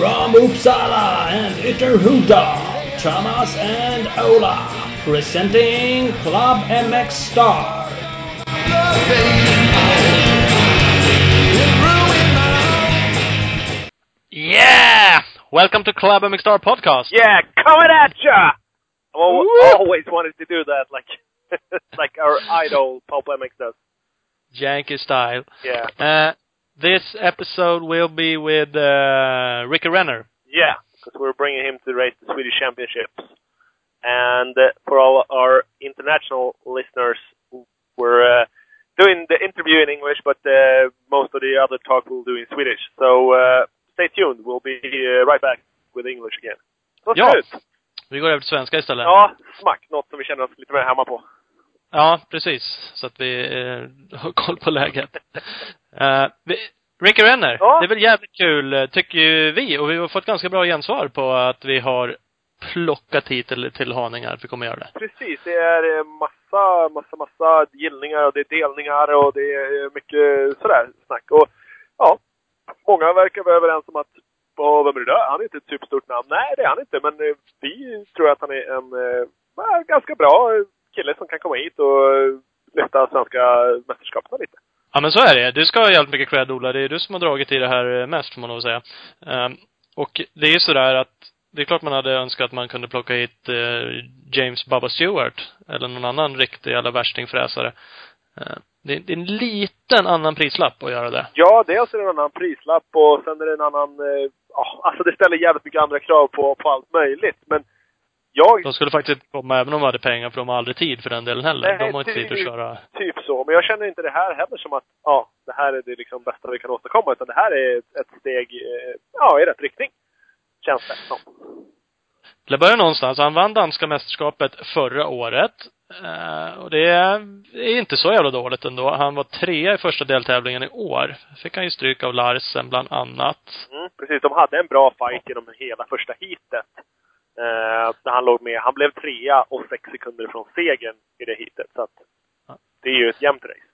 from Uppsala and Ytterhuda, Thomas and Ola, presenting Club MX Star. Yeah! Welcome to Club MX Star podcast. Yeah, coming at ya! I've al- Woo! always wanted to do that, like, like our idol Pulp MX does. Yankee style. Yeah, Uh, this episode will be with uh, Ricky Renner. yeah, because we're bringing him to race the Swedish Championships. And uh, for all our international listeners, we're uh, doing the interview in English, but uh, most of the other talk we'll do in Swedish. So uh, stay tuned. We'll be uh, right back with English again. Ja. Vi går över till svenska istället. Ja, smack. Något som vi känner oss lite mer hemma på. Ja, precis. Så att vi eh, har koll på läget. Eh, vi, Ricky Renner, Ja. det är väl jävligt kul, eh, tycker ju vi. Och vi har fått ganska bra gensvar på att vi har plockat hit till, till Haninge att vi kommer göra det. Precis, det är eh, massa, massa, massa gillningar och det är delningar och det är mycket sådär snack. Och ja, många verkar vara överens om att Åh, vem är det där? Han är inte ett superstort namn. Nej, det är han inte. Men eh, vi tror att han är en eh, ganska bra kille som kan komma hit och lyfta svenska mästerskapen lite. Ja men så är det. Du ska ha jävligt mycket cred Ola. Det är du som har dragit i det här mest får man nog säga. Ehm, och det är ju sådär att det är klart man hade önskat att man kunde plocka hit eh, James Bubba Stewart eller någon annan riktig jävla värstingfräsare. Det, det är en liten annan prislapp att göra det. Ja, dels är det en annan prislapp och sen är det en annan... Eh, ja, alltså det ställer jävligt mycket andra krav på, på allt möjligt. Men jag De skulle faktiskt inte komma även om de hade pengar för de har aldrig tid för den delen heller. Nej, de har inte det- tid att köra. Typ så. Men jag känner inte det här heller som att ja, det här är det liksom bästa vi kan åstadkomma. Utan det här är ett, steg eh, ja, i rätt riktning. Känns det som. Till att börja någonstans. Han vann danska mästerskapet förra året. Eh, och det är inte så jävla dåligt ändå. Han var trea i första deltävlingen i år. Fick han ju stryk av Larsen bland annat. Mm, precis, de hade en bra fight genom hela första heatet. Eh, där han låg med. Han blev trea och sex sekunder från segern i det heatet. Så att det är ju ett jämnt race.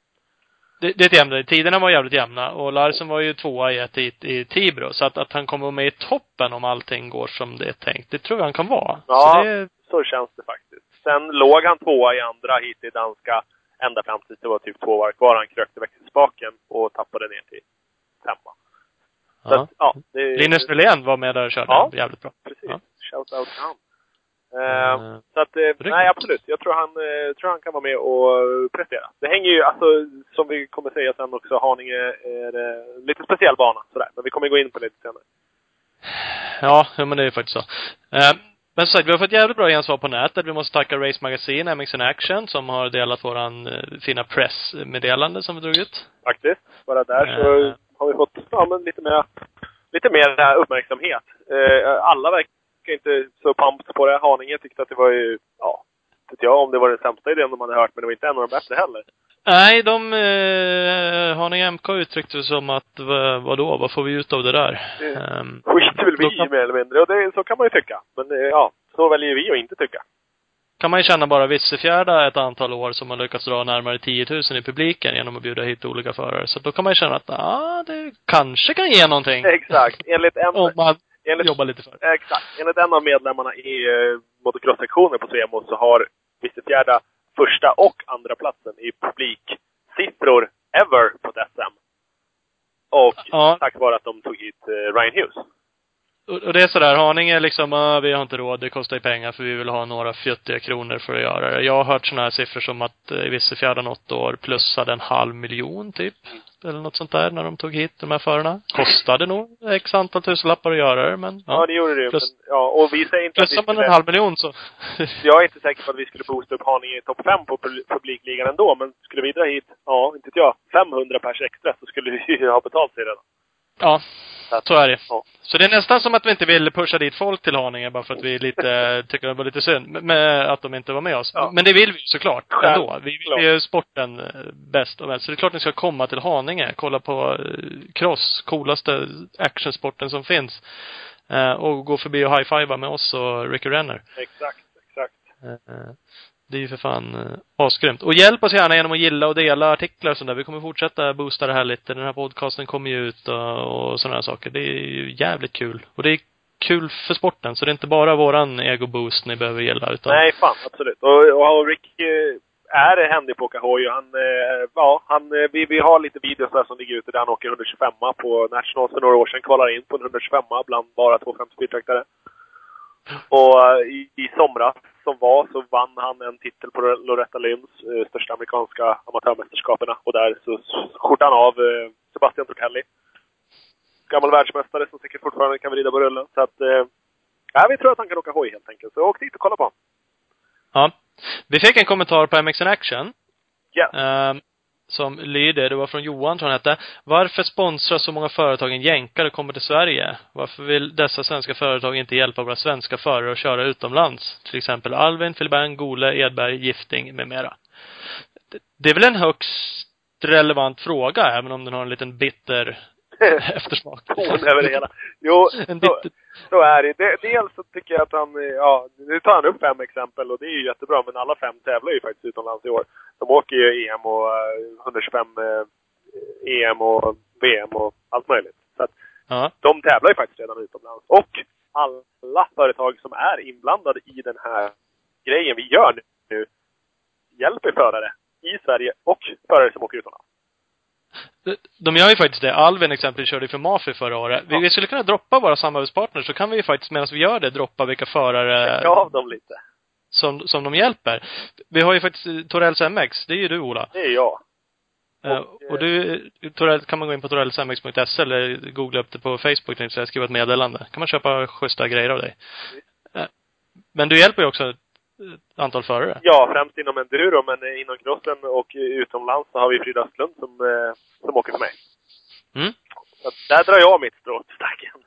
Det, det är ett jämnt. Tiderna var jävligt jämna och Larsen var ju tvåa i ett hit i Tibro. Så att, att han kommer med i toppen om allting går som det är tänkt, det tror jag han kan vara. Ja. Så det, Så känns det faktiskt. Sen låg han tvåa i andra hit i danska ända fram tills det var typ två varv kvar. Han krökte växelspaken och tappade ner till femma. Så ja. att, ja, det, Linus Nylén var med där och körde. Ja. Jävligt bra. Precis. Ja. Shout out till han. Eh, Eh, så att, eh, nej absolut. Jag tror han, tror han kan vara med och prestera. Det hänger ju, alltså, som vi kommer säga sen också, Haninge är lite speciell bana sådär. Men vi kommer gå in på det lite senare. Ja, men det är faktiskt så. Men som sagt, vi har fått jävligt bra gensvar på nätet. Vi måste tacka Race Magazine, MX in Action, som har delat våran fina pressmeddelande som vi drog ut. Faktiskt. Bara där så har vi fått, ja men lite mer, lite mer uppmärksamhet. Alla verkar inte så pumped på det. Haninge tyckte att det var ju, ja, vet jag om det var den sämsta idén de hade hört, men det var inte en av de bättre heller. Nej, de, eh, Haninge MK uttryckte det som att, vad, vadå, vad får vi ut av det där? Mm. Ehm, Skiter väl vi kan- mer eller mindre. Och det, så kan man ju tycka. Men eh, ja, så väljer vi att inte tycka. kan man ju känna bara Vissefjärda ett antal år som har lyckats dra närmare 10 000 i publiken genom att bjuda hit olika förare. Så då kan man ju känna att, ah, det kanske kan ge någonting. Exakt. Enligt en, Om man enligt, jobbar lite för. exakt. Enligt en av medlemmarna i eh, motocross-sektionen på Svemo så har Vissefjärda första och andra platsen i publiksiffror ever på ett SM. Och Ja. tack vare att de tog hit eh, Ryan Hughes. Och det är sådär, Haninge liksom, ah, vi har inte råd, det kostar ju pengar för vi vill ha några fjuttiga kronor för att göra det. Jag har hört sådana här siffror som att eh, Vissefjärda något år plussade en halv miljon typ. Eller något sånt där när de tog hit de här förarna. Kostade nog x antal tusenlappar att göra det, men Ja, ja. det gjorde det. Plus- Men, ja, och vi säger inte att vi skulle, en halv miljon så. Jag är inte säker på att vi skulle boosta upp Haninge i topp 5 på pub- publikligan ändå, men skulle vi dra hit, ja, inte vet jag, 500 pers extra så skulle vi ju ha betalt sig redan. ja, så är det. Ja. Så det är nästan som att vi inte vill pusha dit folk till Haninge bara för att vi lite, tycker det var lite synd med- att de inte var med oss. Ja. Men det vill vi såklart Självklart. ändå. Vi vill ju sporten eh, bäst och mest. Så det är klart ni ska komma till Haninge, kolla på eh, cross, coolaste actionsporten som finns. Eh, och gå förbi och high-fivea med oss och Ricky Renner. Exakt, exakt. Eh, det är ju för fan eh, asgrymt. Och hjälp oss gärna genom att gilla och dela artiklar och sånt där. Vi kommer fortsätta boosta det här lite. Den här podcasten kommer ju ut och, och sådana här saker. Det är ju jävligt kul. Och det är kul för sporten. Så det är inte bara våran ego-boost ni behöver gilla, utan... Nej, fan absolut. Och, och Rick eh, är händig på att åka hoj. Han, eh, ja, han, vi, vi har lite videos där som ligger ute där han åker 125 på Nationals för några år sedan. Kvalar in på en 125 bland bara 254-traktare. Och i, i somras som var så vann han en titel på Loretta Lyns eh, största amerikanska amatörmästerskaperna. Och där så skjortade han av eh, Sebastian Tortelli. Gammal världsmästare som säkert fortfarande kan vrida på rullen. Så att, eh, ja, vi tror att han kan åka hoj helt enkelt. Så åk dit och kolla på honom. Ja. Vi fick en kommentar på MXN Action. Yes. ehm, som lyder, det var från Johan tror han hette. Varför sponsrar så många företag en jänkare och kommer till Sverige? Varför vill dessa svenska företag inte hjälpa våra svenska förare att köra utomlands? Till exempel Alvin, Filibang, Gole, Edberg, Gifting med mera. Det- Det är väl en högst relevant fråga, även om den har en liten bitter eftersmak. Ton över det hela. Jo, så, så är det. det. Dels så tycker jag att han, eh, ja, nu tar han upp fem exempel och det är ju jättebra, men alla fem tävlar ju faktiskt utomlands i år. De åker ju EM och eh, 125 eh, EM och VM och allt möjligt. Så att ja. de tävlar ju faktiskt redan utomlands. Och alla företag som är inblandade i den här grejen vi gör nu hjälper förare i Sverige och förare som åker utomlands. De gör ju faktiskt det. Alvin exempelvis körde för Mafi förra året. Vi, Ja. vi skulle kunna droppa våra samarbetspartners, så kan vi ju faktiskt medan vi gör det droppa vilka förare Checka av dem lite. som, som de hjälper. Vi har ju faktiskt eh, Torells MX, det är ju du Ola. Det är jag. Eh, Och, Och, du, Torell, kan man gå in på torellsmx.se eller googla upp det på Facebook, jag, skriva ett meddelande. kan man köpa schyssta grejer av dig. Eh, Men du hjälper ju också antal förare. Ja, främst inom enduro, men eh, inom crossen och utomlands så har vi Frida Asplund som, eh, som åker för mig. Mm. Så där drar jag mitt strå till stacken.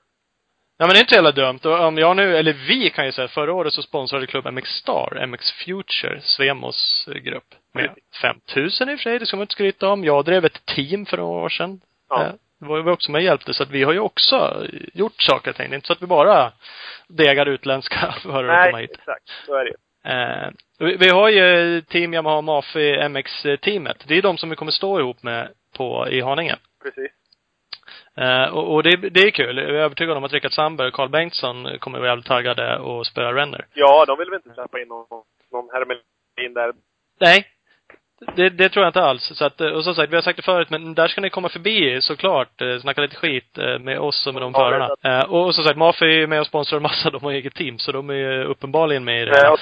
Ja men det är inte jävla dumt. Och om jag nu, eller vi kan ju säga, förra året så sponsrade Klubb MX Star, MX Future, Svemos eh, grupp. Med 5000 i och för sig, det ska man inte skryta om. Jag drev ett team för några år sedan. Ja. Eh, Det var ju också med och hjälpte, så att vi har ju också gjort saker och ting. Det är inte så att vi bara degar utländska förare att komma Nej, hit. exakt. Så är det Eh, vi, har ju Team Yamaha Mafi MX-teamet. Det är de som vi kommer stå ihop med på, i Haninge. Precis. Eh, och, och det, det är kul. Jag är övertygad om att Rickard Sandberg och Carl Bengtsson kommer vara jävligt taggade och spela Renner. Ja, de vill väl inte släppa in någon, någon hermelin där. Nej. Det, det tror jag inte alls. Så att, och som sagt, vi har sagt det förut, men där ska ni komma förbi såklart. Eh, Snacka lite skit eh, med oss och med de Ja, förarna. Eh, och som sagt, Mafi är med och sponsrar en massa. De har eget team, så de är ju uppenbarligen med i det och-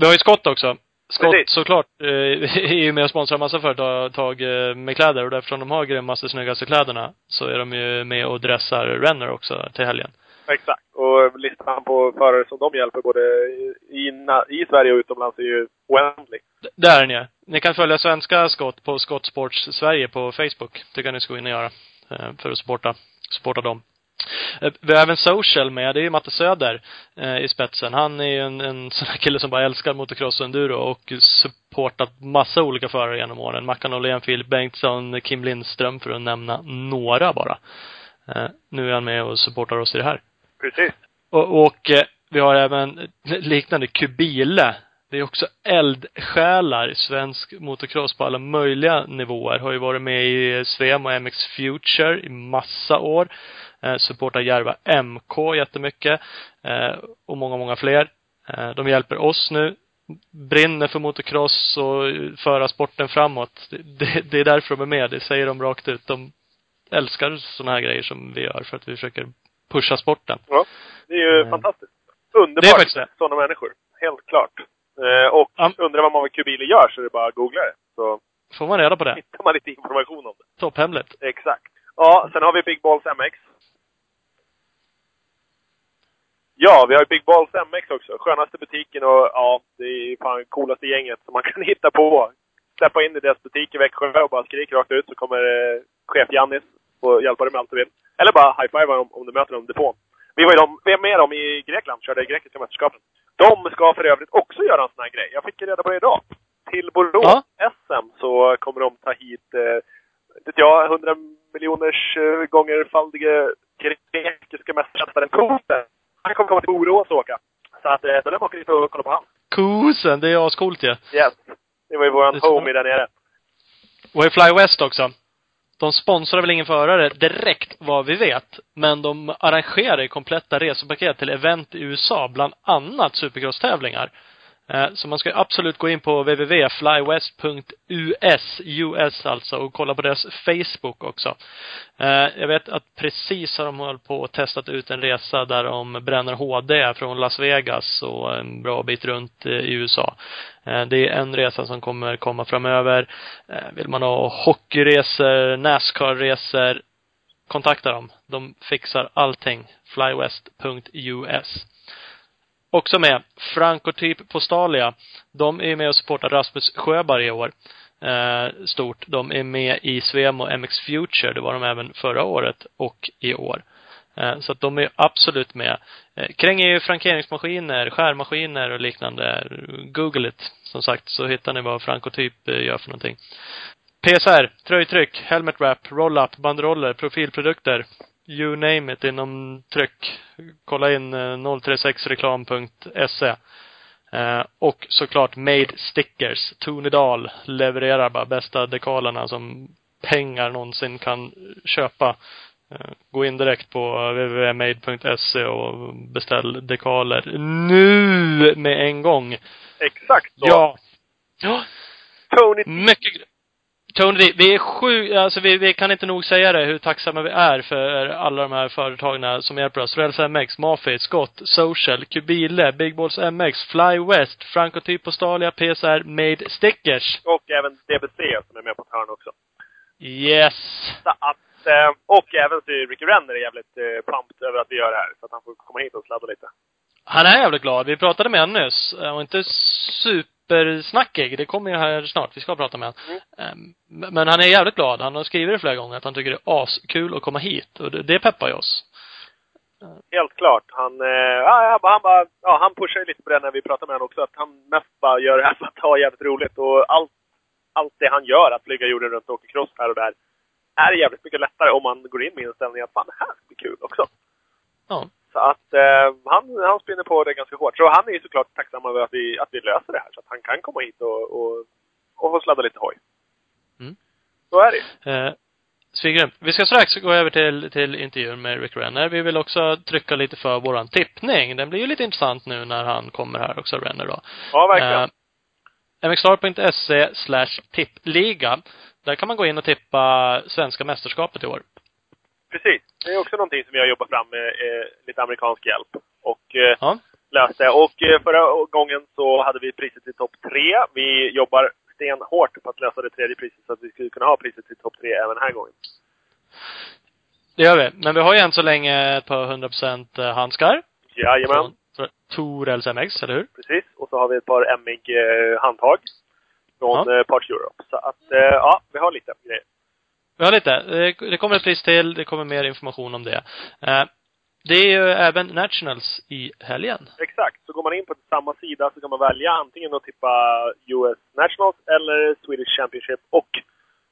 Vi har ju Scott också. Scott Precis. såklart eh, är ju med och sponsrar massa företag eh, med kläder och eftersom de har grymmaste, snyggaste kläderna så är de ju med och dressar Renner också till helgen. Exakt. Och listan på förare som de hjälper både i, i Sverige och utomlands är ju oändlig. D- Där är ni. Ni kan följa svenska Scott på Scott Sports Sverige på Facebook. Det kan ni gå in och göra. eh, För att supporta, supporta dem. Eh, Vi har även Social med. Det är ju Matte Söder eh, i spetsen. Han är ju en, en sån här kille som bara älskar motocross och enduro och supportat massa olika förare genom åren. Mackan Åhlén, Filip Bengtsson, Kim Lindström för att nämna några bara. Eh, Nu är han med och supportar oss i det här. Precis. Och, och eh, vi har även liknande Kubile. Det är också eldsjälar i svensk motocross på alla möjliga nivåer. Har ju varit med i Svem och MX Future i massa år. Eh, supportar Järva MK jättemycket. Eh, och många, många fler. Eh, de hjälper oss nu. Brinner för motocross och föra sporten framåt. Det, det, är därför de är med. Det säger de rakt ut. De älskar sådana här grejer som vi gör för att vi försöker pusha sporten. Ja. Det är ju Mm. fantastiskt. Det är Underbart. det. Sådana människor. Helt klart. Eh, och Ja. undrar vad Kubile gör så är det bara att googla det. Så Får man reda på det. hittar man lite information om det. Topphemligt. Exakt. Ja, sen har vi Big Balls MX. Ja, vi har Big Balls MX också. Skönaste butiken och ja, det är fan coolaste gänget som man kan hitta på. Släppa in i deras butik i Växjö och bara skrik rakt ut så kommer eh, chef Jannis och hjälpa dig med allt du vill. Eller bara high-five om, om du möter dem i depån. Vi var ju de, vi är med dem i Grekland, körde grekiska mästerskapen. De ska för övrigt också göra en sån här grej. Jag fick reda på det idag. Till Borås SM så kommer de ta hit, eh, vet jag, 100 miljoners eh, gånger faldige grekiska mästermästaren Koten. Han kommer komma till Borås och åka. Så att, eh, då lär man åka dit och kolla på han. Kosen, det är ascoolt ju. Yes. Det var ju våran homie där nere. Och i Fly West också. de sponsrar väl ingen förare direkt vad vi vet. Men de arrangerar ju kompletta resepaket till event i USA, bland annat supercross-tävlingar. Eh, så man ska absolut gå in på www.flywest.us, US alltså, och kolla på deras Facebook också. Eh, jag vet att precis har de hållit på och testat ut en resa där de bränner HD från Las Vegas och en bra bit runt eh, i USA. Det är en resa som kommer komma framöver. Vill man ha hockeyresor, Nascar-resor, kontakta dem. De fixar allting. Flywest.us. Också med Frankotyp Postalia. De är med och supportar Rasmus Sjöberg i år. Eh, stort. De är med i Svemo MX Future. Det var de även förra året och i år. Eh, så att de är absolut med. Eh, Kräng är ju frankeringsmaskiner, skärmaskiner och liknande. Google it, som sagt, så hittar ni vad Frankotyp eh, gör för någonting. PSR, tröjtryck, helmet wrap, roll-up, banderoller, profilprodukter. You name it inom tryck. Kolla in eh, 036reklam.se. Eh, och såklart Made Stickers. Tony Dahl levererar bara bästa dekalerna som pengar någonsin kan köpa. Eh, Gå in direkt på www.made.se och beställ dekaler nu med en gång. Exakt så. Ja. Ja. Tony Mycket Tony, vi är sju, alltså vi, vi kan inte nog säga det, hur tacksamma vi är för alla de här företagen som hjälper oss. Rails MX, Mafit, Scott, Social, Kubile, Big Balls MX, Fly West, Frankotyp Postalia, PSR, Made Stickers. och även DBC som är med på ett hörn också. Yes! Så att, eh, och även så är Ricky Renner är jävligt eh, pumped över att vi gör det här. Så att han får komma hit och sladda lite. Han är jävligt glad. Vi pratade med honom nyss. Han var inte supersnackig. Det kommer ju här snart. Vi ska prata med honom. Mm. Ehm, Men han är jävligt glad. Han har skrivit det flera gånger att han tycker det är askul att komma hit. Och det, peppar ju oss. Helt klart. Han, eh, ja, han, bara- han, bara, ja, han pushar ju lite på det när vi pratar med honom också. Att han mest bara gör det här för att ha jävligt roligt. Och allt, allt det han gör, att flyga jorden runt och åka cross här och där, är jävligt mycket lättare om man går in med inställningen att fan, det här blir kul också. Ja. Så att eh, han, han spinner på det ganska hårt. Så han är ju såklart tacksam över att vi, att vi löser det här. Så att han kan komma hit och, och, och få sladda lite hoj. Mm. Så är det Eh, Sviggrymt. Vi ska strax gå över till, till intervjun med Rick Renner. Vi vill också trycka lite för våran tippning. Den blir ju lite intressant nu när han kommer här också, Renner då. Ja, verkligen. Eh, mxstar.se slash tippliga. Där kan man gå in och tippa svenska mästerskapet i år. Precis. Det är också någonting som vi har jobbat fram med eh, lite amerikansk hjälp. Och eh, Ja. löste. Och eh, förra gången så hade vi priset till topp tre. Vi jobbar stenhårt på att lösa det tredje priset så att vi skulle kunna ha priset till topp tre även den här gången. Det gör vi. Men vi har ju än så länge ett par 100% handskar. Jajamän. Från från Torels MX, eller hur? Precis. Och så har vi ett par MIG eh, handtag. Från Ja. eh, Parts Europe. Så att, eh, ja, vi har lite grejer. Har lite. Det- kommer ett pris till. Det kommer mer information om det. Eh, Det är ju även Nationals i helgen. Exakt. Så går man in på samma sida så kan man välja antingen att tippa US Nationals eller Swedish Championship. Och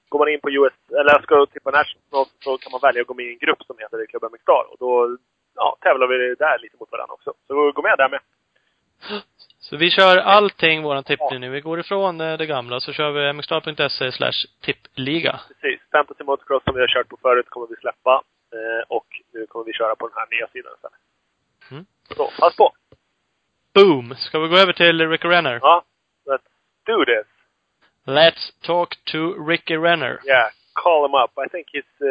går man in på US, eller ska tippa Nationals så kan man välja att gå med i en grupp som heter Club MX. Och då ja, tävlar vi där lite mot varandra också. Så gå med där med. Så vi kör allting, våran tippning nu. Vi går ifrån eh, det gamla, så kör vi mxstar.se slash tippliga. Precis. Fantasy Motocross som vi har kört på förut kommer vi släppa. Eh, och nu kommer vi köra på den här nya sidan istället. Mm. Så, pass på! Boom! Ska vi gå över till Ricky Renner? Ja, let's do this! Let's talk to Ricky Renner. Yeah, call him up. I think he's uh,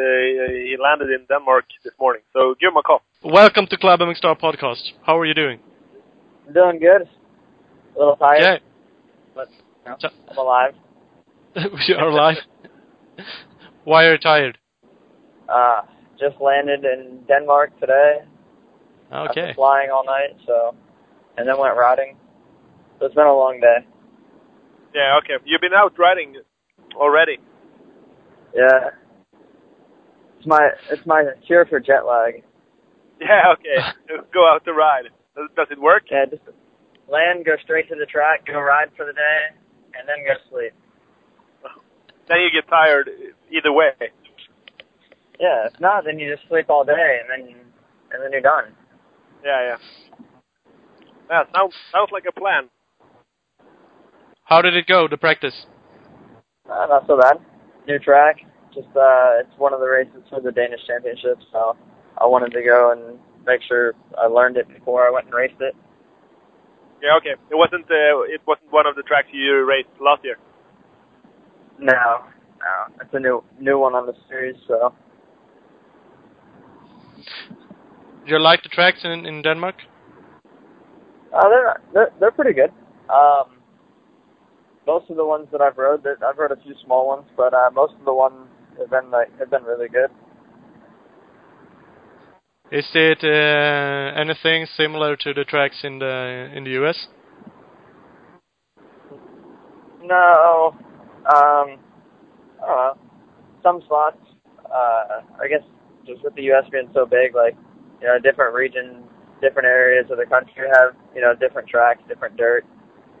he landed in Denmark this morning. So give him a call. Welcome to Club MXstar podcast. How are you doing? Doing good. A little tired, Yeah. but you know, I'm alive. you are alive. Why are you tired? Uh, just landed in Denmark today. Okay. After flying all night, so and then went riding. So it's been a long day. Yeah, okay. You've been out riding already. Yeah. It's my it's my cure for jet lag. Yeah, okay. go out to ride. Does, does it work? Yeah, just land, go straight to the track, go ride for the day, and then go sleep. Then you get tired either way. Yeah, if not, then you just sleep all day, and then and then you're done. Yeah, yeah. Yeah, sounds sounds like a plan. How did it go, the practice? Uh, not so bad. New track, just uh, it's one of the races for the Danish Championship, so I wanted to go and make sure I learned it before I went and raced it. Yeah, okay. It wasn't uh, it wasn't one of the tracks you raced last year. No, no, it's a new new one on the series, so Do you like the tracks in in Denmark? uh, they're they're they're pretty good. Um, most of the ones that I've rode, that I've rode a few small ones, but uh, most of the ones have been like have been really good. Is it uh, anything similar to the tracks in the in the US? No, um, I. Some spots, uh, I guess, just with the U.S. being so big, like you know, different regions, different areas of the country have you know different tracks, different dirt.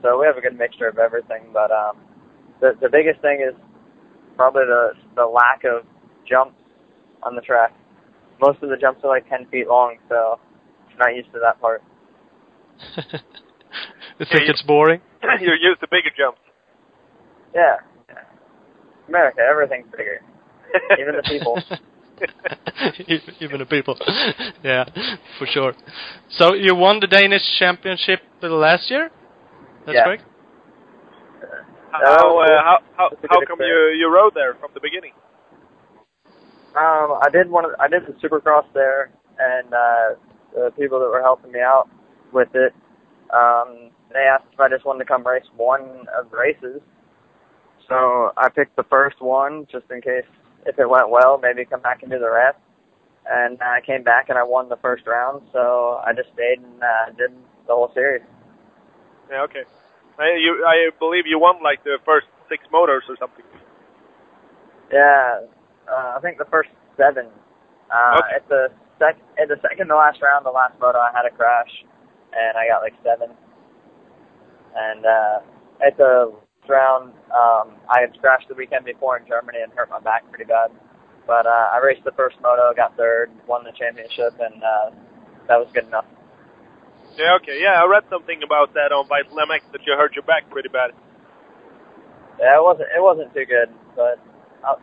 So we have a good mixture of everything. But um, the the biggest thing is probably the the lack of jumps on the track. Most of the jumps are like 10 feet long, so I'm not used to that part. you think it's boring? You're used to bigger jumps. Yeah. yeah. America, everything's bigger. Even the people. Even the people. yeah, for sure. So you won the Danish championship last year? That's Yeah. correct? How uh, how how, how come experience. you you rode there from the beginning? Um, I did one of I did the Supercross there, and uh, the people that were helping me out with it, um, they asked if I just wanted to come race one of the races. So I picked the first one just in case if it went well, maybe come back and do the rest. And I came back and I won the first round, so I just stayed and uh, did the whole series. Yeah, okay. I you I believe you won like the first six motors or something. Yeah, uh, I think the first seven. Uh, Okay. At the sec, at the second to last round, the last moto, I had a crash, and I got like seven. And uh, at the last round, um, I had crashed the weekend before in Germany and hurt my back pretty bad. But uh, I raced the first moto, got third, won the championship, and uh, that was good enough. Yeah, okay. Yeah, I read something about that on Vital MX that you hurt your back pretty bad. Yeah, it wasn't it wasn't too good, but I,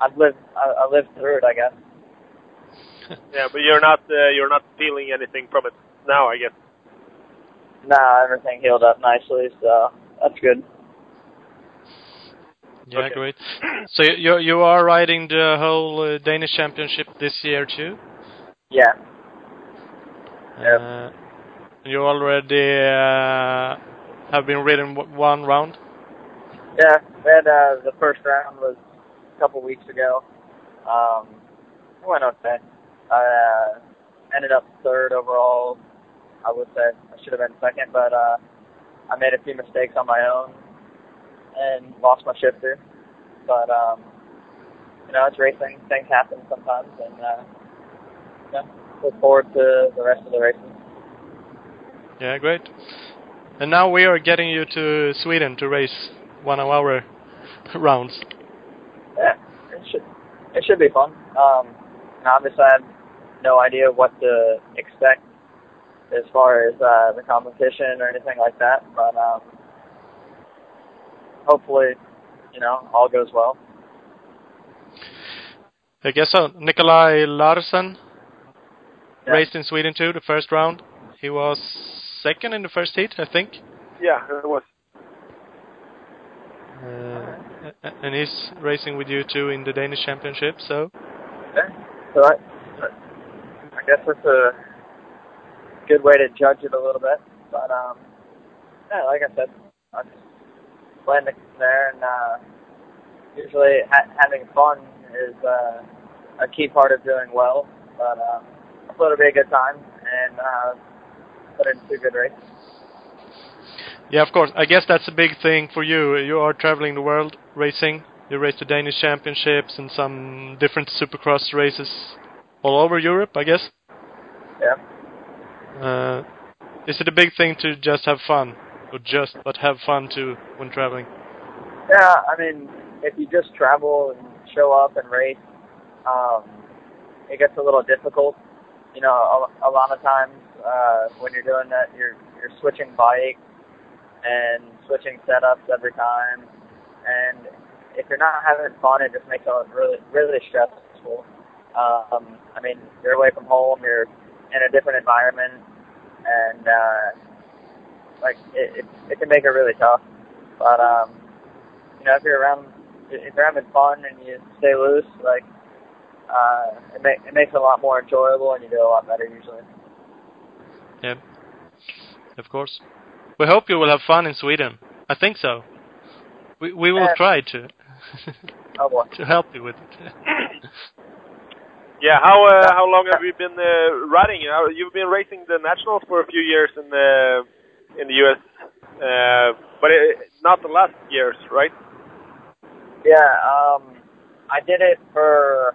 I've lived I, I lived through it, I guess. Yeah, but you're not uh, you're not feeling anything from it now, I guess. Nah, everything healed up nicely, so that's good. Yeah, Okay. great. So you you- you are riding the whole uh, Danish championship this year too? Yeah. Yep. Uh, you already uh, have been ridden w- one round? Yeah, we had uh, the first round was a couple weeks ago. Um, went okay. I uh, ended up third overall. I would say I should have been second, but uh, I made a few mistakes on my own and lost my shifter. But um, you know, it's racing. Things happen sometimes, and uh, look forward to the rest of the races. Yeah, great. And now we are getting you to Sweden to race one of our rounds. Yeah, it should it should be fun. Um, and obviously, I have no idea what to expect as far as uh, the competition or anything like that. But um, hopefully, you know, all goes well. I guess so. Nikolai Larsen Yeah. raced in Sweden too, the first round. He was second in the first heat, I think. Yeah, it was. Uh, a- and he's racing with you too in the Danish championship, so. Yeah. So I, I guess that's a good way to judge it a little bit. But um, yeah, like I said, I'm just landing there, and uh, usually ha- having fun is uh, a key part of doing well. But um, I thought it'd be a good time, and uh, put in two good races. Yeah, of course. I guess that's a big thing for you. You are traveling the world racing. You race the Danish championships and some different supercross races all over Europe, I guess. Yeah. Uh, is it a big thing to just have fun? Or just, but have fun too when traveling? Yeah, I mean, if you just travel and show up and race, um, it gets a little difficult. You know, a, a lot of times uh, when you're doing that, you're you're switching bikes and switching setups every time, and if you're not having fun, it just makes it really really stressful. Um, I mean, you're away from home, you're in a different environment, and uh, like it, it, it can make it really tough. But um, you know, if you're around, if you're having fun and you stay loose, like uh, it, ma- it makes it a lot more enjoyable, and you do a lot better usually. Yeah. Of course. We hope you will have fun in Sweden. I think so. We we will Yeah. try to to help you with it. Yeah, how uh, how long have you been uh, riding? Uh, You've been racing the nationals for a few years in the in the US, uh, but it, not the last years, right? Yeah, um, I did it for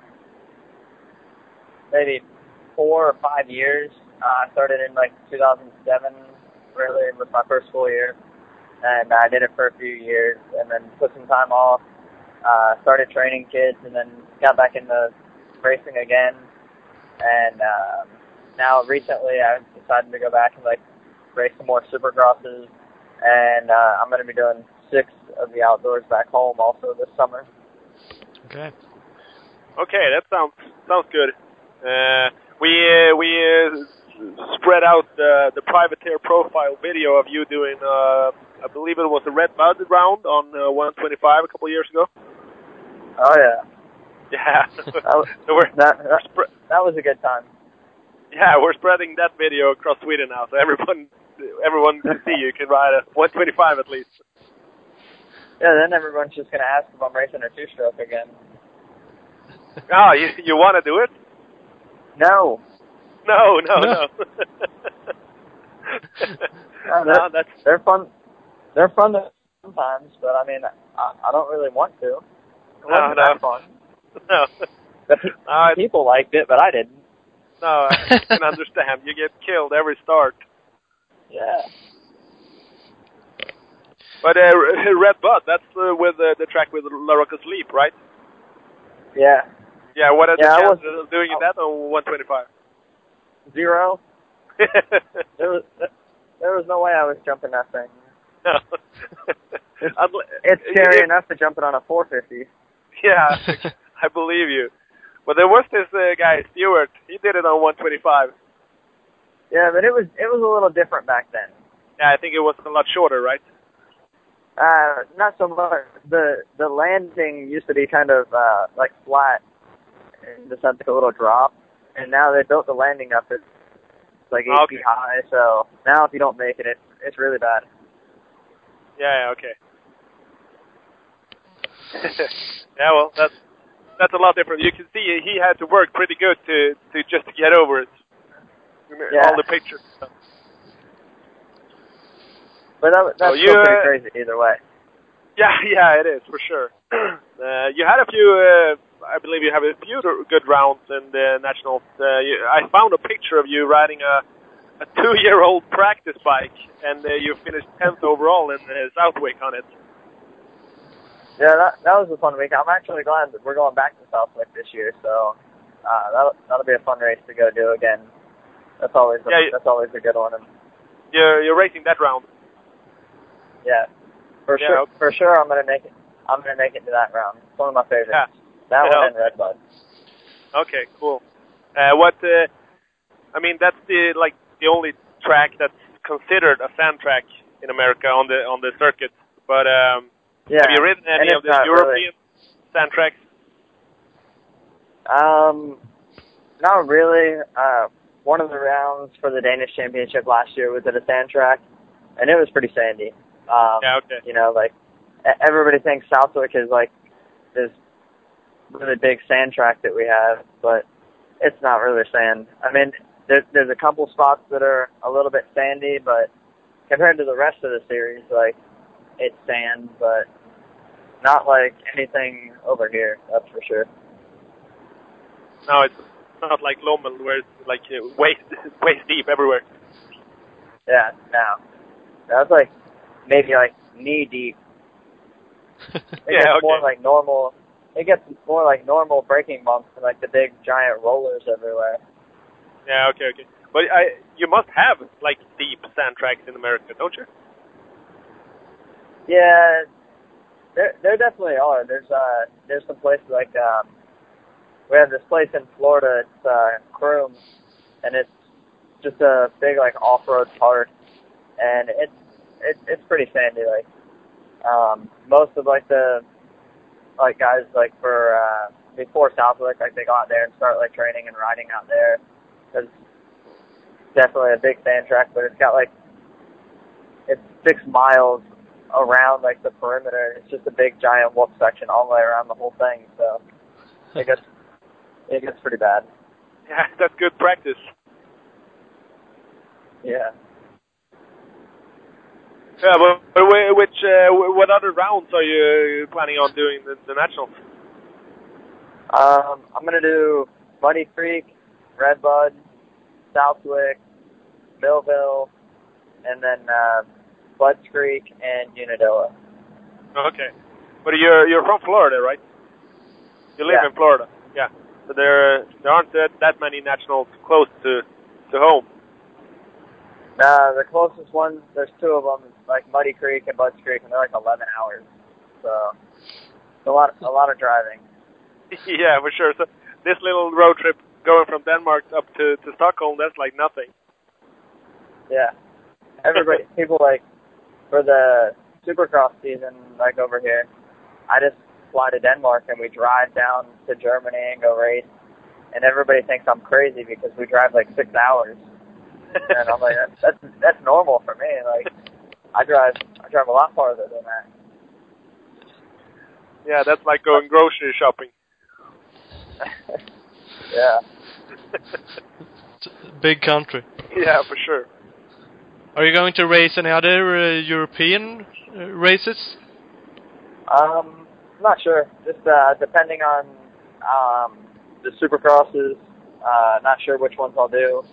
maybe four or five years. Uh, I started in like 2007, really, was my first full year, and I did it for a few years, and then took some time off. Uh, started training kids, and then got back into racing again. And um, now, recently, I've decided to go back and like race some more supercrosses, and uh, I'm going to be doing six of the outdoors back home also this summer. Okay. Okay, that sounds sounds good. Uh, we uh, we uh, spread out the the privateer profile video of you doing, uh, I believe it was the Red Bud round on uh, 125 a couple years ago. Oh yeah, Yeah, was- so we're, that that, that was a good time. yeah we're spreading that video across Sweden now, so everyone everyone can see you can ride a 125 at least. Yeah, then everyone's just gonna ask if I'm racing a two-stroke again. Oh, you you want to do it? No, No, no, No. no. No, no, that's they're fun. They're fun sometimes, but I mean, I, I don't really want to. It No, no. that fun. no. The pe- Uh, people liked it, but I didn't. no, I can understand. You get killed every start. Yeah. But uh, Red Bud, that's uh, with uh, the track with LaRocco's Leap, right? Yeah. Yeah. What are Yeah, I the chances of doing that on 125? Zero. There was there was no way I was jumping that thing. no. Unle- It's scary if- enough to jump it on a 450. Yeah, I believe you. But there was this uh, guy Stewart. He did it on 125. Yeah, but it was it was a little different back then. Yeah, I think it was a lot shorter, right? Uh, not so much. The the landing used to be kind of uh, like flat, and just had like a little drop. And now they built the landing up. It's like eight Okay. feet high. So now if you don't make it, it's it's really bad. Yeah, yeah, okay. yeah, well, that's that's a lot different. You can see he had to work pretty good to to just to get over it. Yeah. All the pictures. But that, that's So you, still pretty uh, crazy either way. Yeah, yeah, it is for sure. uh, you had a few. Uh, I believe you have a few good rounds in the nationals. Uh, you, I found a picture of you riding a a two-year-old practice bike, and uh, you finished tenth overall in uh, Southwick on it. Yeah, that that was a fun week. I'm actually glad that we're going back to Southwick this year. So uh, that'll that'll be a fun race to go do again. That's always a, Yeah, that's always a good one. And You're you're racing that round. yeah, for Yeah, sure okay. for sure I'm gonna make it. I'm gonna make it to that round. It's one of my favorites. Yeah. That Yeah. one and Red Bud. Okay, cool. Uh, what? Uh, I mean, that's the like the only track that's considered a sand track in America on the on the circuit. But um, Yeah. have you ridden any of the European sand tracks? Um, not really. Uh, one of the rounds for the Danish Championship last year was at a sand track, and it was pretty sandy. Um, Yeah, okay. You know, like everybody thinks Southwick is like this really big sand track that we have, but it's not really sand. I mean, there, there's a couple spots that are a little bit sandy, but compared to the rest of the series, like it's sand, but not like anything over here. That's for sure. No, it's not like Lommel where it's like uh, waist waist deep everywhere. Yeah, no. That's like maybe like knee deep. Yeah, okay. more like normal. It gets more like normal braking bumps than like the big giant rollers everywhere. Yeah, okay, okay. But I, you must have like deep sand tracks in America, don't you? Yeah, there there definitely are. There's uh there's some places like um we have this place in Florida. It's uh Croom, and it's just a big like off road park, and it's it, it's pretty sandy. Like um most of like the like guys like for uh before Southwick, like they go out there and start like training and riding out there. Cause definitely a big sand track, but it's got like it's six miles around like the perimeter. It's just a big giant whoop section all the way around the whole thing. So it gets it gets pretty bad. Yeah, that's good practice. Yeah. Yeah, but, but which uh, what other rounds are you planning on doing the, the nationals? Um, I'm gonna do Muddy Creek, Redbud, Southwick, Millville, and then uh, Budds Creek and Unadilla. Okay, but you're you're from Florida, right? You live Yeah. in Florida. Yeah. So there there aren't that, that many nationals close to to home. Uh, the closest ones, there's two of them, like Muddy Creek and Budds Creek, and they're like 11 hours. So it's a lot, a lot of driving. yeah, for sure. So this little road trip going from Denmark up to to Stockholm, that's like nothing. Yeah. Everybody, people like for the Supercross season, like over here, I just fly to Denmark and we drive down to Germany and go race, and everybody thinks I'm crazy because we drive like six hours, and I'm like, that's that's, that's normal for me. Like, I drive I drive a lot farther than that. Yeah, that's like going grocery shopping. yeah. Big country. yeah, for sure. Are you going to race any other uh, European uh, races? Um, not sure. Just uh, depending on um, the supercrosses. Uh, not sure which ones I'll do,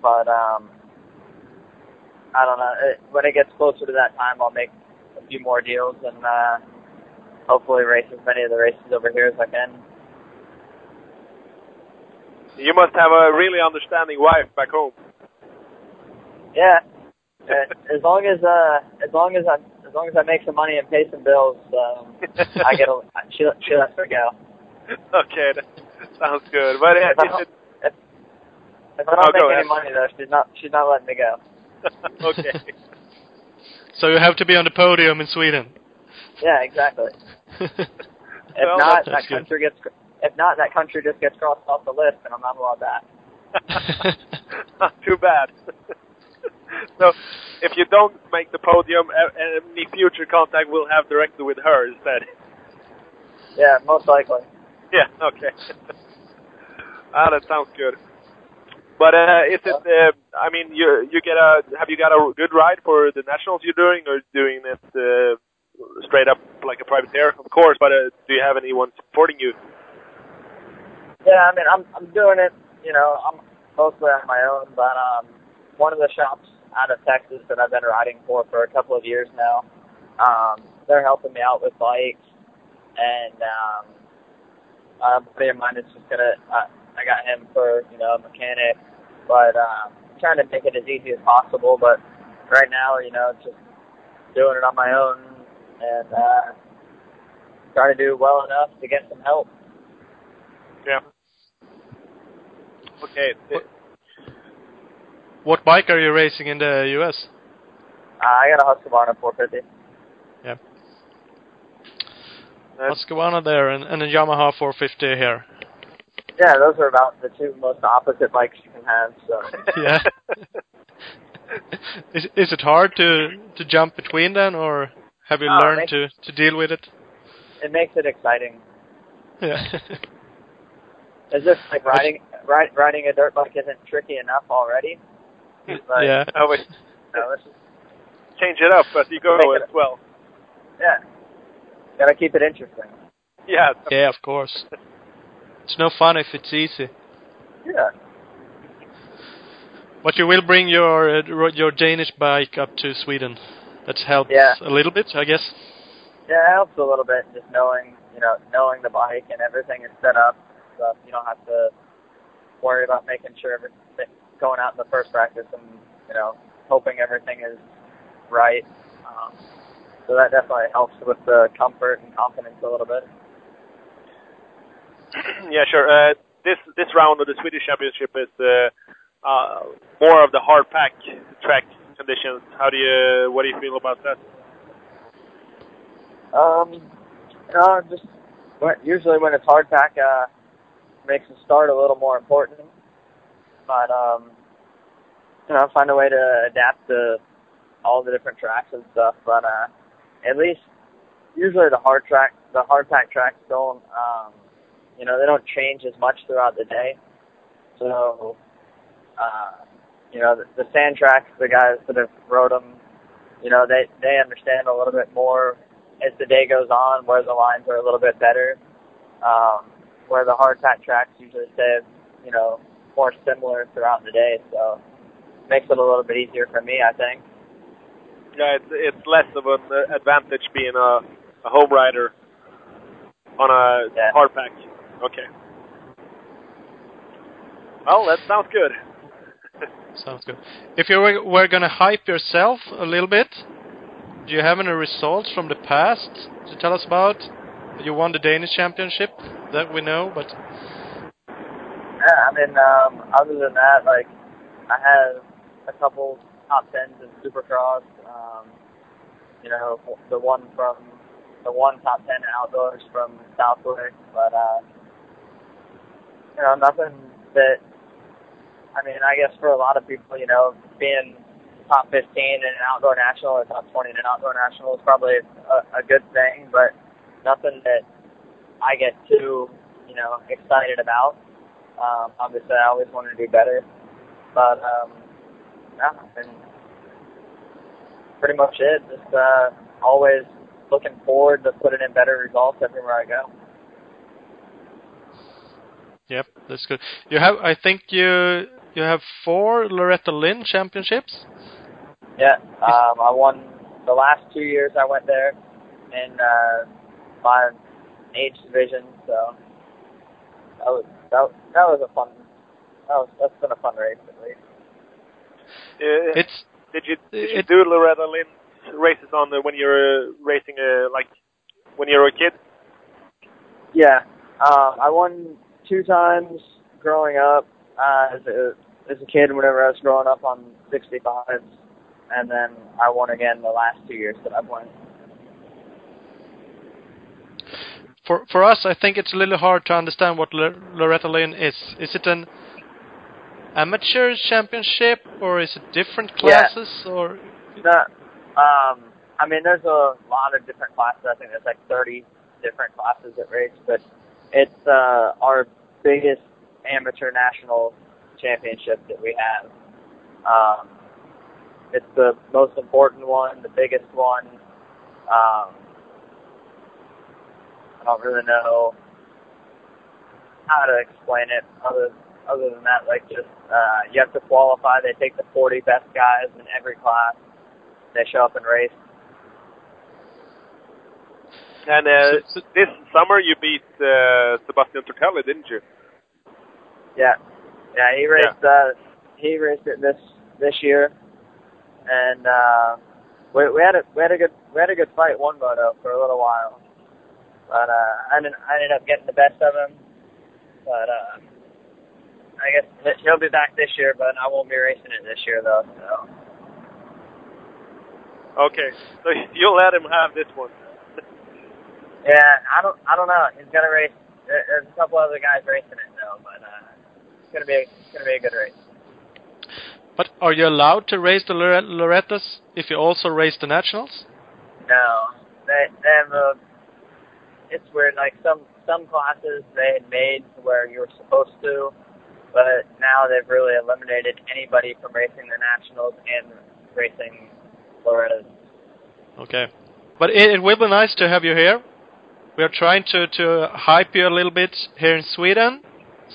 but um, I don't know. It, when it gets closer to that time, I'll make a few more deals and uh, hopefully race as many of the races over here as I can. You must have a really understanding wife back home. Yeah. Uh, as long as uh, as long as I as long as I make some money and pay some bills, um, I get a she she lets me go. okay, that sounds good. But uh, If I don't, if, if I Oh, don't go make ahead. any money though, she's not she's not letting me go. okay? So you have to be on the podium in Sweden. Yeah, exactly. If Well, not, that's that good. country gets if not that country just gets crossed off the list, and I'm not allowed that. Not too bad. so, if you don't make the podium, any future contact we'll have directly with her instead. Yeah, most likely. Yeah. Okay. ah, that sounds good. But uh, is it? Uh, I mean, you you get a have you got a good ride for the nationals you're doing, or doing it uh, straight up like a privateer? Of course, but uh, do you have anyone supporting you? Yeah, I mean, I'm I'm doing it. You know, I'm mostly on my own, but um, one of the shops out of Texas that I've been riding for for a couple of years now, um, they're helping me out with bikes, and um, a buddy of mine is just gonna. I, I got him for you know a mechanic, but um, trying to make it as easy as possible. But right now, you know, just doing it on my own and uh, trying to do well enough to get some help. Yeah. Okay. what bike are you racing in the US? Uh, I got a Husqvarna 450. That's- Husqvarna there and, and a Yamaha 450 here. Yeah, those are about the two most opposite bikes you can have. So Yeah. is is it hard to to jump between them, or have you Oh, learned makes- to to deal with it? it makes it exciting. Yeah. It's just like riding ride, riding a dirt bike isn't tricky enough already. Like, yeah. Oh, wait. No, this is, Change it up as you go Make it- as well. yeah, gotta keep it interesting. Yeah. Yeah, of course. It's no fun if it's easy. Yeah, But you will bring your uh, your Danish bike up to Sweden. That helps Yeah. a little bit, I guess. yeah, it helps a little bit just knowing you know knowing the bike and everything is set up. So you don't have to worry about making sure everything going out in the first practice and you know hoping everything is right. Um, so that definitely helps with the comfort and confidence a little bit. yeah, sure. Uh, this this round of the Swedish Championship is uh, uh, more of the hard pack track conditions. How do you what do you feel about that? Um, uh, just usually when it's hard pack, uh, makes the start a little more important. But um, you know, find a way to adapt to all the different tracks and stuff. But uh, at least usually the hard track, the hard pack tracks don't, um, you know, they don't change as much throughout the day. So, uh, you know, the, the sand tracks, the guys that have rode them, you know, they they understand a little bit more as the day goes on where the lines are a little bit better. Um, where the hard pack tracks usually stay, you know, more similar throughout the day. So, makes it a little bit easier for me, I think. Yeah, it's it's less of an advantage being a, a home rider on a Yeah. hard pack. Okay. Well, that sounds good. Sounds good. If you were, were going to hype yourself a little bit, do you have any results from the past to tell us about? You won the Danish championship, that we know, but Yeah, I mean, um, other than that, like, I had a couple top tens in Supercross. Um, you know, the one from the one top ten outdoors from Southwick, but uh, you know, nothing that. I mean, I guess for a lot of people, you know, being top 15 in an outdoor national or top 20 in an outdoor national is probably a, a good thing, but nothing that I get too, you know, excited about. Um, obviously, I always want to do better, but um, yeah, and pretty much it. Just uh, always looking forward to putting in better results everywhere I go. Yep, that's good. You have, I think you you have four Loretta Lynn championships. Yeah, um, I won the last two years I went there in uh, my age division, so that was that, that was a fun. That was that's been a fun race at least. Uh, It's did you did you it- do Loretta Lynn races on the, when you were racing uh, like when you were a kid? Yeah, um, I won two times growing up uh, as a as a kid. Whenever I was growing up on 65s, and then I won again the last two years that I've won. for for us. I think it's a little hard to understand what Lor- Loretta Lynn is. Is it an amateur championship or is it different Yeah. classes or? The, um, I mean, there's a lot of different classes. I think there's like 30 different classes at race, but it's uh, our biggest amateur national championship that we have. Um, it's the most important one, the biggest one. Um, I don't really know how to explain it other other than that. Like just uh, you have to qualify. They take the 40 best guys in every class. They show up and race. And uh, So- so- this summer you beat uh, Sebastian Tortelli, didn't you? Yeah, yeah. He raced. Uh, he raced it this this year, and uh, we we had a we had a good we had a good fight one moto for a little while, but uh, I ended I ended up getting the best of him. But uh, I guess he- he'll be back this year, but I won't be racing it this year though. So Okay, so you'll let him have this one. Yeah, I don't I don't know. He's gonna race. There's a couple other guys racing it though, but uh, it's gonna be it's gonna be a good race. But are you allowed to race the Lore- Lorettas if you also race the nationals? No, they they have a. It's weird. Like some some classes they had made to where you were supposed to, but now they've really eliminated anybody from racing the nationals and racing Loretta's. Okay. But it, it will be nice to have you here. We are trying to, to hype you a little bit here in Sweden.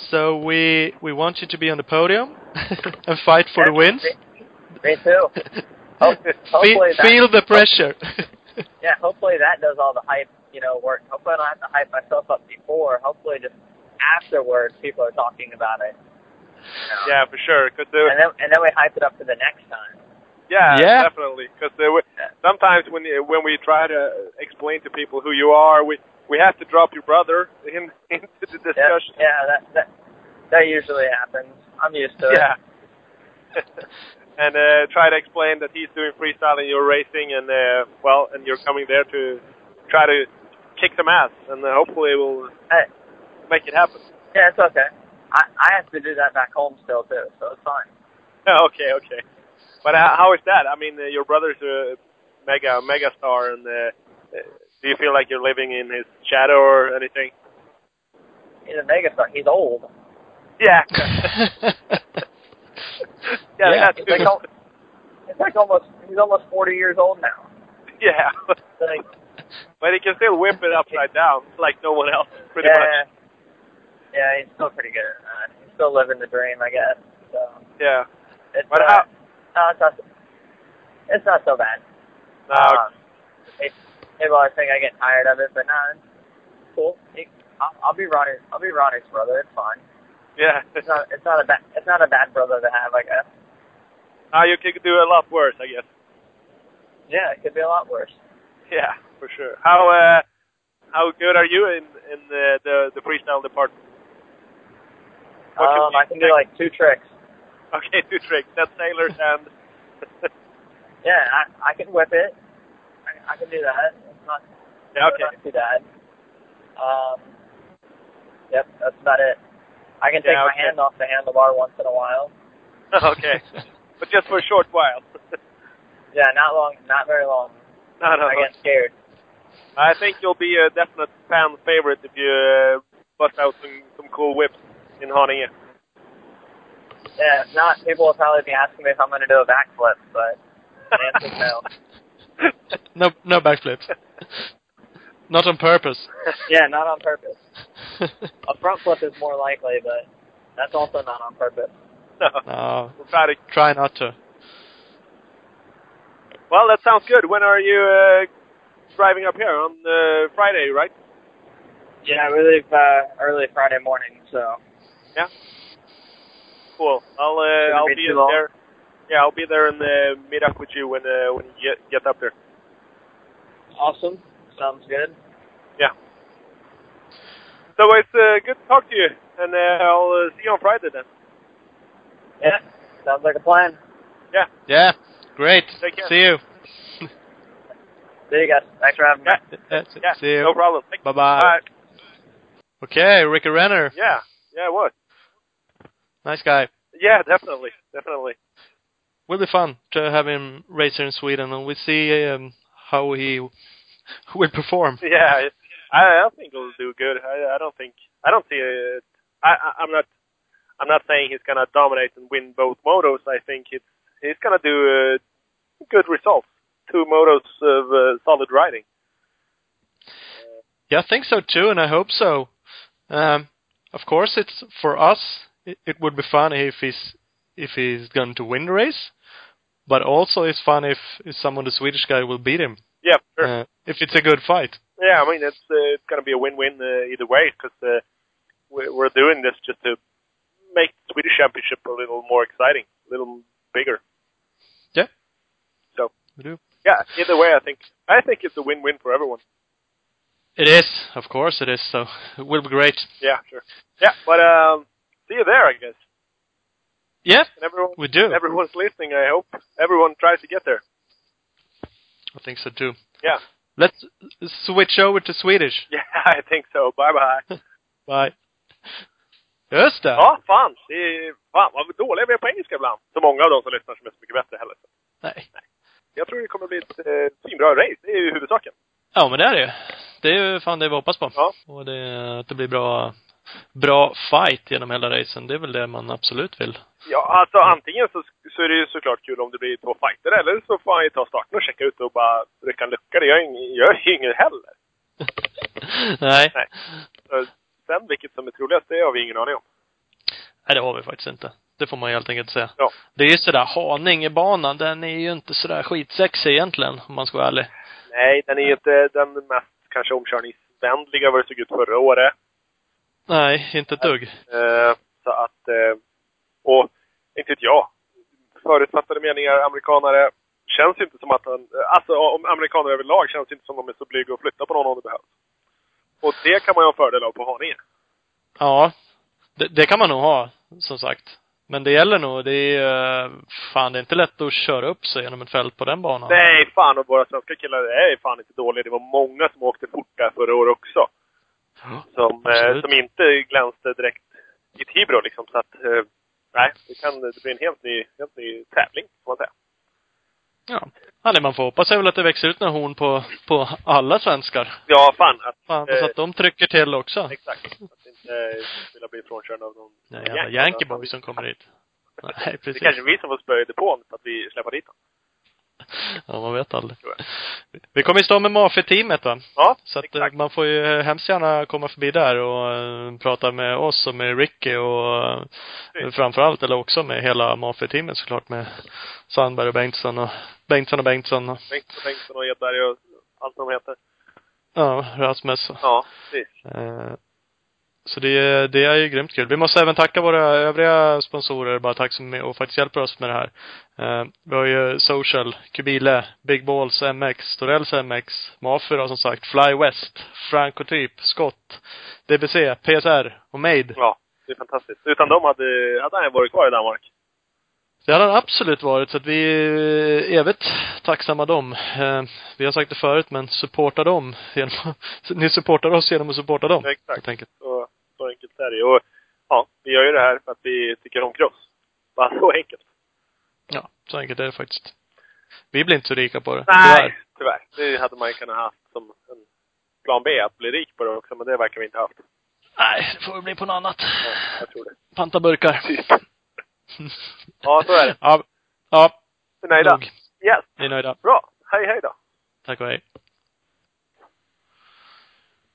So we we want you to be on the podium and fight for the wins. Me, me too. Ho- Fe- hopefully that, feel the pressure. Yeah, hopefully that does all the hype, you know, work. Hopefully I don't have to hype myself up before. Hopefully just afterwards people are talking about it. You know? Yeah, for sure. Cause uh, And then and then we hype it up for the next time. yeah, Yeah. definitely. Because Yeah. sometimes when when we try to explain to people who you are, we we have to drop your brother in into the discussion. yeah, that that that usually happens. I'm used to it. Yeah. and uh, try to explain that he's doing freestyle and you're racing, and uh, well, and you're coming there to try to kick some ass, and uh, hopefully we'll Hey, make it happen. yeah, it's okay. I I have to do that back home still too, so it's fine. okay, okay. But uh, how is that? I mean, uh, your brother's a mega mega star, and uh, do you feel like you're living in his shadow or anything? He's a megastar. He's old. Yeah. yeah, Yeah. that It's like, al- it's like almost he's almost 40 years old now. yeah. Like, but he can still whip it upside down like no one else, pretty yeah, much. yeah, he's still pretty good at that. He's still living the dream, I guess. So Yeah. it's But uh, how- no, it's not. It's not so bad. No, Um, it, people always think I get tired of it, but nah, it's cool. It, I'll, I'll be Ronnie. I'll be Ronnie's brother. It's fine. yeah. It's not. It's not a bad. It's not a bad brother to have, I guess. Now you could do a lot worse, I guess. Yeah, it could be a lot worse. Yeah, for sure. How uh, how good are you in in the the, the freestyle department? What Um, we I can do like two tricks. Okay, two tricks. That's sailors and Yeah, I, I can whip it. I, can do that. It's not. yeah, it's okay. Not too bad. Um. Yep, that's about it. I can take Yeah, my hand off the handlebar once in a while. okay, but just for a short while. Yeah, not long. Not very long. no, no. I get scared. I think you'll be a definite fan favorite if you uh, bust out some some cool whips in Haninge. Yeah, if not, people will probably be asking me if I'm going to do a backflip, but the answer's no. no, no backflips. Not on purpose. Yeah, not on purpose. A front flip is more likely, but that's also not on purpose. no, no, we'll try to. try not to. Well, that sounds good. When are you uh, driving up here on uh, Friday, right? Yeah, we leave uh, early Friday morning, so Yeah. Cool. I'll uh, I'll be be too there. Yeah, I'll be there and uh, meet up with you when uh, when you get get up there. Awesome. Sounds good. Yeah. So it's uh, good to talk to you, and uh, I'll uh, see you on Friday then. Yeah, sounds like a plan. Yeah. Yeah, great. Take care. See you. See you guys. Thanks for having me. Yeah. That's it. Yeah. See you. No problem. Bye bye. Bye. Okay, Ricky Renner. Yeah. Yeah. it What? Nice guy. Yeah. Definitely. Definitely. Will be fun to have him race here in Sweden, and we see um, how he will perform. Yeah. I I think he'll do good. I I don't think I don't see it. I, I I'm not I'm not saying he's gonna dominate and win both motos. I think it's he's gonna do uh, good results. Two motos of uh, solid riding. Yeah, I think so too, and I hope so. Um, of course, it's for us. It, it would be fun if he's if he's going to win the race, but also it's fun if, if someone the Swedish guy will beat him. Yeah, sure. Uh, if it's a good fight. Yeah, I mean it's uh, it's gonna be a win-win uh, either way because uh, we're, we're doing this just to make the Swedish Championship a little more exciting, a little bigger. Yeah. So We do. yeah, either way, I think I think it's a win-win for everyone. It is, of course, it is. So it will be great. Yeah, sure. Yeah, but um, see you there, I guess. Yeah, And everyone, we do. everyone's listening. I hope everyone tries to get there. I think so too. Yeah, Let's switch over to Swedish. yeah, I think so. Bye bye. Bye. Just det. Ja, fan. Det är, fan vad dåliga vi är på engelska ibland. Så många av de som lyssnar som är så mycket bättre heller. Nej. Jag tror det kommer bli ett eh, svinbra race. Det är ju huvudsaken. Ja, men det är det ju. Det är ju fan det vi hoppas på. Ja. Och det, att det blir bra, bra fight genom hela racen. Det är väl det man absolut vill. Ja, alltså antingen så, så är det ju såklart kul om det blir två fighter eller så får han ju ta starten och checka ut och bara rycka en lucka. Det gör ju inget heller. Nej. Nej. Så, sen vilket som är troligast, det har vi ingen aning om. Nej, det har vi faktiskt inte. Det får man helt enkelt säga. Ja. Det är ju sådär, Haningebanan, den är ju inte sådär skitsexig egentligen, om man ska vara ärlig. Nej, den är ju inte den mest kanske omkörningsvänliga vad det såg ut förra året. Nej, inte ett dugg. Eh, så att, eh, och inte vet jag. Förutfattade meningar, amerikanare känns inte som att han... Alltså om amerikaner överlag känns inte som att de är så blyga att flytta på någon om det behövs. Och det kan man ju ha fördel av på Haninge. Ja. Det, det kan man nog ha, som sagt. Men det gäller nog, det är, eh, fan det är inte lätt att köra upp sig genom ett fält på den banan. Nej, fan och våra svenska killar är fan inte dåliga. Det var många som åkte fort där förra året också. Som, eh, som inte glänste direkt i Tibro liksom. Så att, eh, nej, det kan det blir en helt ny, helt ny tävling, får man säga. Ja. ja det man får hoppas är väl att det växer ut några horn på, på alla svenskar. Ja, fan. Att, Fan, Eh. så att de trycker till också. exakt. Att inte eh, vilja bli frånkörd av någon Nej, jävla Yankee boy som kommer hit. Nej, Det är precis. kanske är vi som får spö i depån för att vi släpper dit honom. Ja, man vet aldrig. Vi kommer ju stå med Mafi-teamet va? Ja, Så att eh, exakt. man får ju hemskt gärna komma förbi där och eh, prata med oss och med Ricky och Precis. framförallt, eller också med hela Mafi-teamet såklart med Sandberg och Bengtsson och Bengtsson och Bengtsson och Bengt och Bengtsson och Edberg och allt vad de heter. ja, Rasmus. Ja, precis. Så det, det är ju grymt kul. Vi måste även tacka våra övriga sponsorer, bara tack som och faktiskt hjälper oss med det här. Eh, Vi har ju Social, Kubile, Big Balls MX, Torells MX, Mafi då som sagt, Fly West, Francotyp, Scott, DBC, PSR och Made. Ja, det är fantastiskt. Utan dem hade, hade han varit kvar i Danmark. Det hade han absolut varit, så att vi är evigt tacksamma dem. Eh, Vi har sagt det förut, men supporta dem genom ni supportar oss genom att supporta dem. Exakt. Helt enkelt. Så, är det Och ja, vi gör ju det här för att vi tycker om cross. Bara så enkelt. Ja, så enkelt är det faktiskt. Vi blir inte så rika på det. Nej, tyvärr. tyvärr. Det hade man ju kunnat haft som en plan B, att bli rik på det också, men det verkar vi inte ha haft. Nej, det får bli på något annat. Ja, jag tror det. Panta burkar. Ja, så är det. Ja. Ja, Nöjda? nog. Yes. Vi är nöjda. Bra. Hej, hej då. Tack och hej.